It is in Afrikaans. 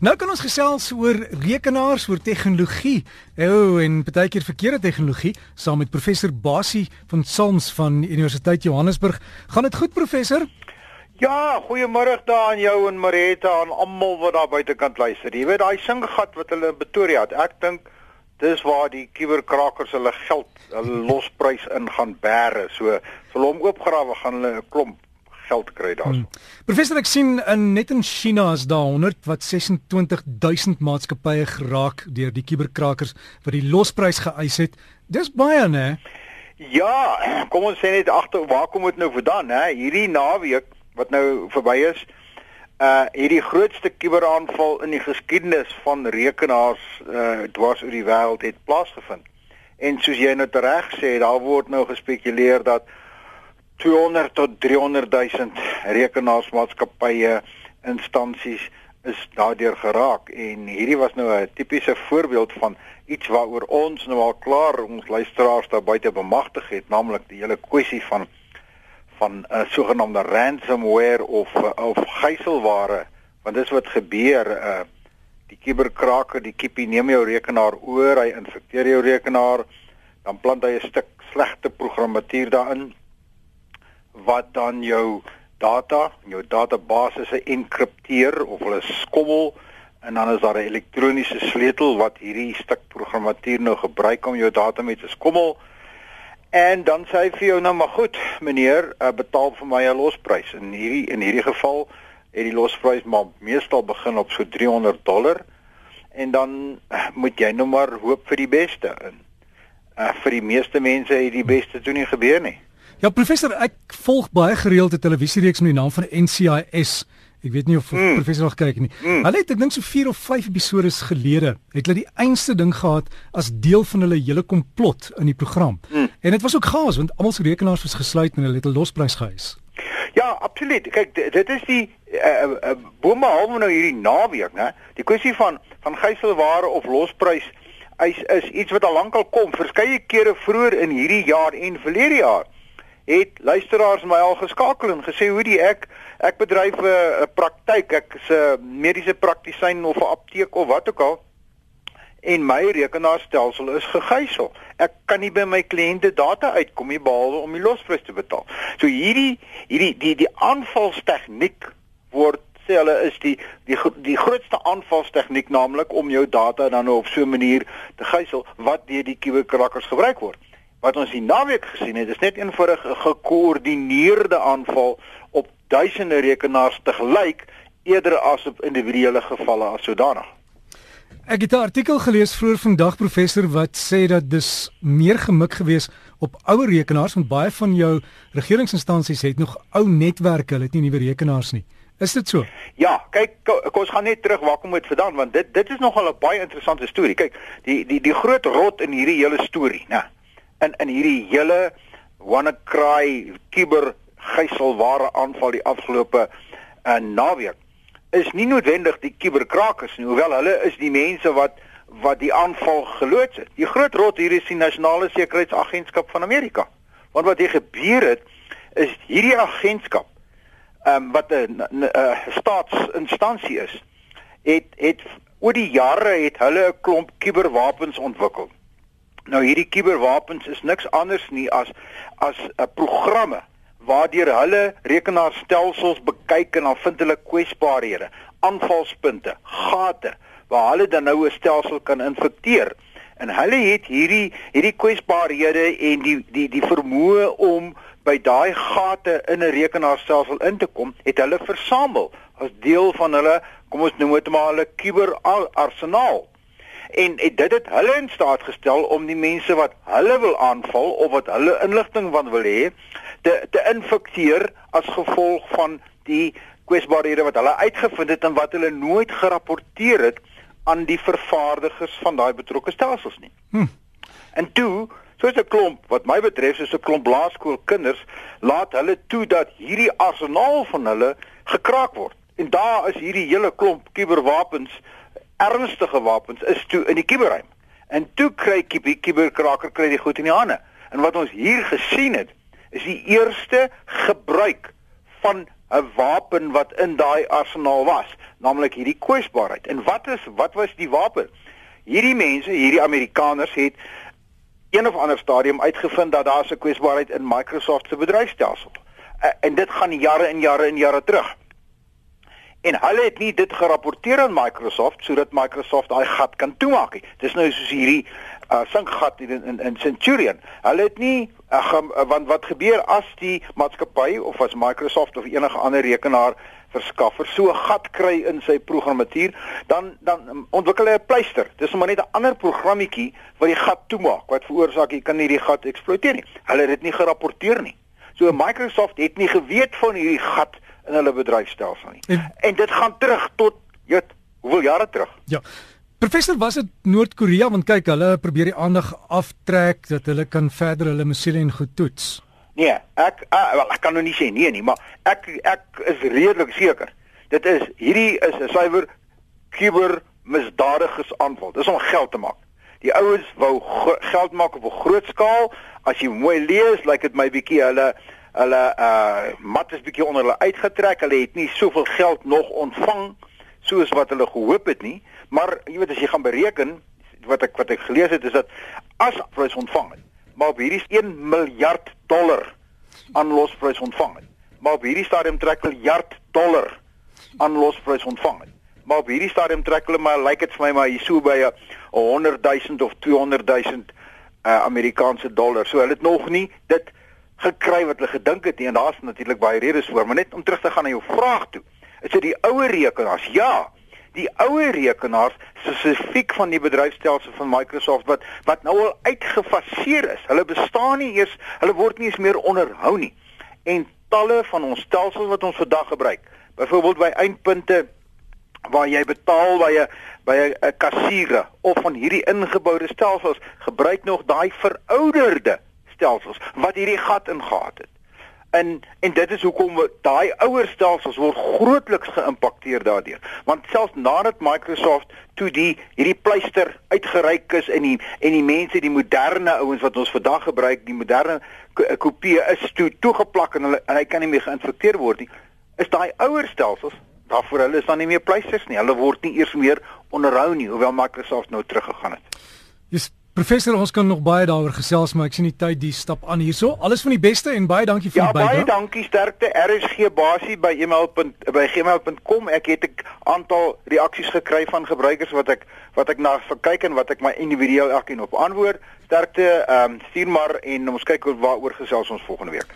Nou kan ons gesels oor rekenaars, oor tegnologie. O, en baie keer verkeerde tegnologie saam met professor Basie van Salms van Universiteit Johannesburg. Gaan dit goed professor? Ja, goeiemôre daar aan jou en Marita en almal wat daar buitekant luister. Jy weet daai singegat wat hulle in Pretoria het. Ek dink dis waar die kuberkrakers hulle geld, hulle losprys in gaan bære. So, as hulle hom oopgrawe, gaan hulle 'n klomp geld kry daarso. Hmm. Professor ek sien in net in China is daar 100 wat 26000 maatskappye geraak deur die kuberkrakers wat die losprys geëis het. Dis baie nê? Ja, kom ons sê net agter waar kom dit nou vandaan hè? Hierdie naweek wat nou verby is, uh hierdie grootste kuberaanval in die geskiedenis van rekenaars uh dwars oor die wêreld het plaasgevind. En soos jy nou reg sê, daar word nou gespekuleer dat 200 tot 300 000 rekenaarsmaatskappye instansies is daardeur geraak. En hierdie was nou 'n tipiese voorbeeld van iets waaroor ons nou al klaar ons luisteraars daar buite bemagtig het naamlik die hele kwessie van van 'n uh, sogenaamde ransomware of uh, of gijselware want dis wat gebeur uh, die kuberkraker die kiepie neem jou rekenaar oor hy infekteer jou rekenaar dan plant hy 'n stuk slegte programmatuur daarin wat dan jou data, jou databasisse enkripteer of hulle skommel en dan is daar 'n elektroniese sleutel wat hierdie stuk programmatuur nou gebruik om jou data mee te skommel. En dan sê hy vir jou nou maar goed, meneer, uh, betaal vir my 'n losprys. In hierdie in hierdie geval het die losprys maar meestal begin op so 300 dollar en dan uh, moet jy nou maar hoop vir die beste in. Uh, vir die meeste mense het die beste toe nie gebeur nie. Ja professor, ek volg baie gereeld 'n televisiereeks met die naam van NCIS. Ek weet nie of mm. professor nog kyk nie. Mm. Hulle het ek dink so 4 of 5 episode gelede het hulle die einste ding gehad as deel van hulle hele komplot in die program. Mm. En dit was ook gaas want almal se rekenaars was gesluit en hulle het 'n losprys gehuis. Ja, absoluut. Kyk, dit is die uh, uh, bome halwe nou hierdie naweek, né? Die kwessie van van gijselware of losprys is is iets wat al lankal kom, verskeie kere vroeër in hierdie jaar en verlede jaar het luisteraars my al geskakel en gesê hoe die ek ek bedryf 'n uh, praktyk ek is 'n uh, mediese praktisyn of 'n apteek of wat ook al en my rekenaarstelsel is gegijsel. Ek kan nie by my kliënte data uitkom nie behalwe om die losprys te betaal. So hierdie hierdie die die aanvalstegniek word sê hulle is die die die grootste aanvalstegniek naamlik om jou data dan op so 'n manier te gijsel wat deur die kuberkrakkers gebruik word wat ons die naweek gesien het, is net eenvoudig 'n gekoördineerde aanval op duisende rekenaars te gelyk eerder as op individuele gevalle as sodanig. Ek het 'n artikel gelees vroeër vandag professor wat sê dat dis meer gemik gewees op ouer rekenaars want baie van jou regeringsinstansies het nog ou netwerke, hulle het nie nuwe rekenaars nie. Is dit so? Ja, kyk kom ons gaan net terug waar kom dit vandaan want dit dit is nogal 'n baie interessante storie. Kyk, die die die groot rot in hierdie hele storie, né? In in hierdie hele WannaCry kiber gijselware aanval die afgelope uh, naweek is nie noodwendig die kiberkrakers nie hoewel hulle is die mense wat wat die aanval geloods het. Die groot rot hier is die nasionale sekuriteitsagentskap van Amerika. Want wat hier gebeur het is hierdie agentskap ehm um, wat 'n staatsinstansie is het het oor die jare het hulle 'n klomp kiberwapens ontwikkel. Nou hierdie kuberwapens is niks anders nie as as 'n uh, programme waardeur hulle rekenaarstelsels bekyk en dan vind hulle kwesbaarhede, aanvalspunte, gate waar hulle dan nou 'n stelsel kan infekteer. En hulle het hierdie hierdie kwesbaarhede en die die die vermoë om by daai gate in 'n rekenaarstelsel in te kom, het hulle versamel as deel van hulle, kom ons noem dit maar hulle kuberarsenaal en het dit het hulle in staat gestel om die mense wat hulle wil aanval of wat hulle inligting van wil hê te te infekteer as gevolg van die kwesbaarhede wat hulle uitgevind het en wat hulle nooit gerapporteer het aan die vervaardigers van daai betrokke stelsels nie. Hm. En toe, soos 'n klomp wat my betref, soos 'n klomp laerskoolkinders, laat hulle toe dat hierdie arsenaal van hulle gekraak word. En daar is hierdie hele klomp kuberwapens ernstige wapens is toe in die kuberruim. En toe kry die kuberkraker kry die goed in die hande. En wat ons hier gesien het, is die eerste gebruik van 'n wapen wat in daai arsenaal was, naamlik hierdie kwesbaarheid. En wat is wat was die wapen? Hierdie mense, hierdie Amerikaners het een of ander stadium uitgevind dat daar 'n kwesbaarheid in Microsoft se bedryfstelsel. En dit gaan jare en jare en jare terug. En hulle het nie dit gerapporteer aan Microsoft sodat Microsoft daai gat kan toemaak nie. Dis nou soos hierdie uh, sinkgat in, in in Centurion. Hulle het nie uh, want wat gebeur as die maatskappy of as Microsoft of enige ander rekenaar verskaffer so 'n gat kry in sy programmatuur, dan dan ontwikkel hy 'n pleister. Dis maar net 'n ander programmetjie wat die gat toemaak wat veroorsaak jy kan nie die gat eksploiteer nie. Hulle het dit nie gerapporteer nie. So Microsoft het nie geweet van hierdie gat in hulle bedryfstelsel nie. En, en dit gaan terug tot jy hoeveel jare terug? Ja. Professor, was dit Noord-Korea want kyk, hulle probeer die aandag aftrek dat hulle kan verder hulle missiele en goed toets. Nee, ek uh, wel ek kan nou nie sê nee nie, maar ek ek is redelik seker. Dit is hierdie is 'n suiwer kuber misdadigers aanval. Dis om geld te maak. Die ouens wou geld maak op 'n groot skaal. As jy mooi lees, lyk like dit my bietjie hulle hulle uh mat is bietjie onder hulle uitgetrek. Hulle het nie soveel geld nog ontvang soos wat hulle gehoop het nie. Maar jy weet as jy gaan bereken wat ek wat ek gelees het is dat as hulle ontvang het, maar op hierdie 1 miljard dollar aan losprys ontvang het. Maar op hierdie stadium trek hulle miljard dollar aan losprys ontvang het. Maar op hierdie stadium trek hulle maar lyk like dit vir my maar hier so by 'n 100 000 of 200 000 uh, Amerikaanse dollar. So hulle het nog nie dit gekry wat hulle gedink het nie en daar's natuurlik baie redes voor, maar net om terug te gaan na jou vraag toe. Is dit die ouer rekenaars? Ja. Die ouer rekenaars spesifiek van die bedryfstelsel van Microsoft wat wat nou al uitgefaseer is. Hulle bestaan nie eers, hulle word nie eens meer onderhou nie. En talle van ons stelsels wat ons vandag gebruik, byvoorbeeld by eindpunte waar jy betaal by 'n by 'n kassiere of van hierdie ingeboude stelsels gebruik nog daai verouderde stelsels wat hierdie gat ingehaat het. En en dit is hoekom daai ouer stelsels word grootliks geïmpakteer daardeur. Want selfs nadat Microsoft toe die hierdie pleister uitgereik is en die en die mense die moderne ouens wat ons vandag gebruik, die moderne kopie is toe toegeplak en hulle en hy kan nie meer geïnfekteer word nie. Is daai ouer stelsels daarvoor hulle is dan nie meer pleisters nie. Hulle word nie eers meer onderhou nie, hoewel Microsoft nou teruggegaan het. Dis Professor, ons kan nog baie daaroor gesels, maar ek sien die tyd die stap aan hierso. Alles van die beste en baie dankie vir ja, die bydrae. Ja, baie dankie sterkte. RSG basie by email. by gmail.com. Ek het 'n aantal reaksies gekry van gebruikers wat ek wat ek na kyk en wat ek my individueel elkeen op antwoord. Sterkte, ehm um, stuur maar en ons kyk waaroor gesels ons volgende week.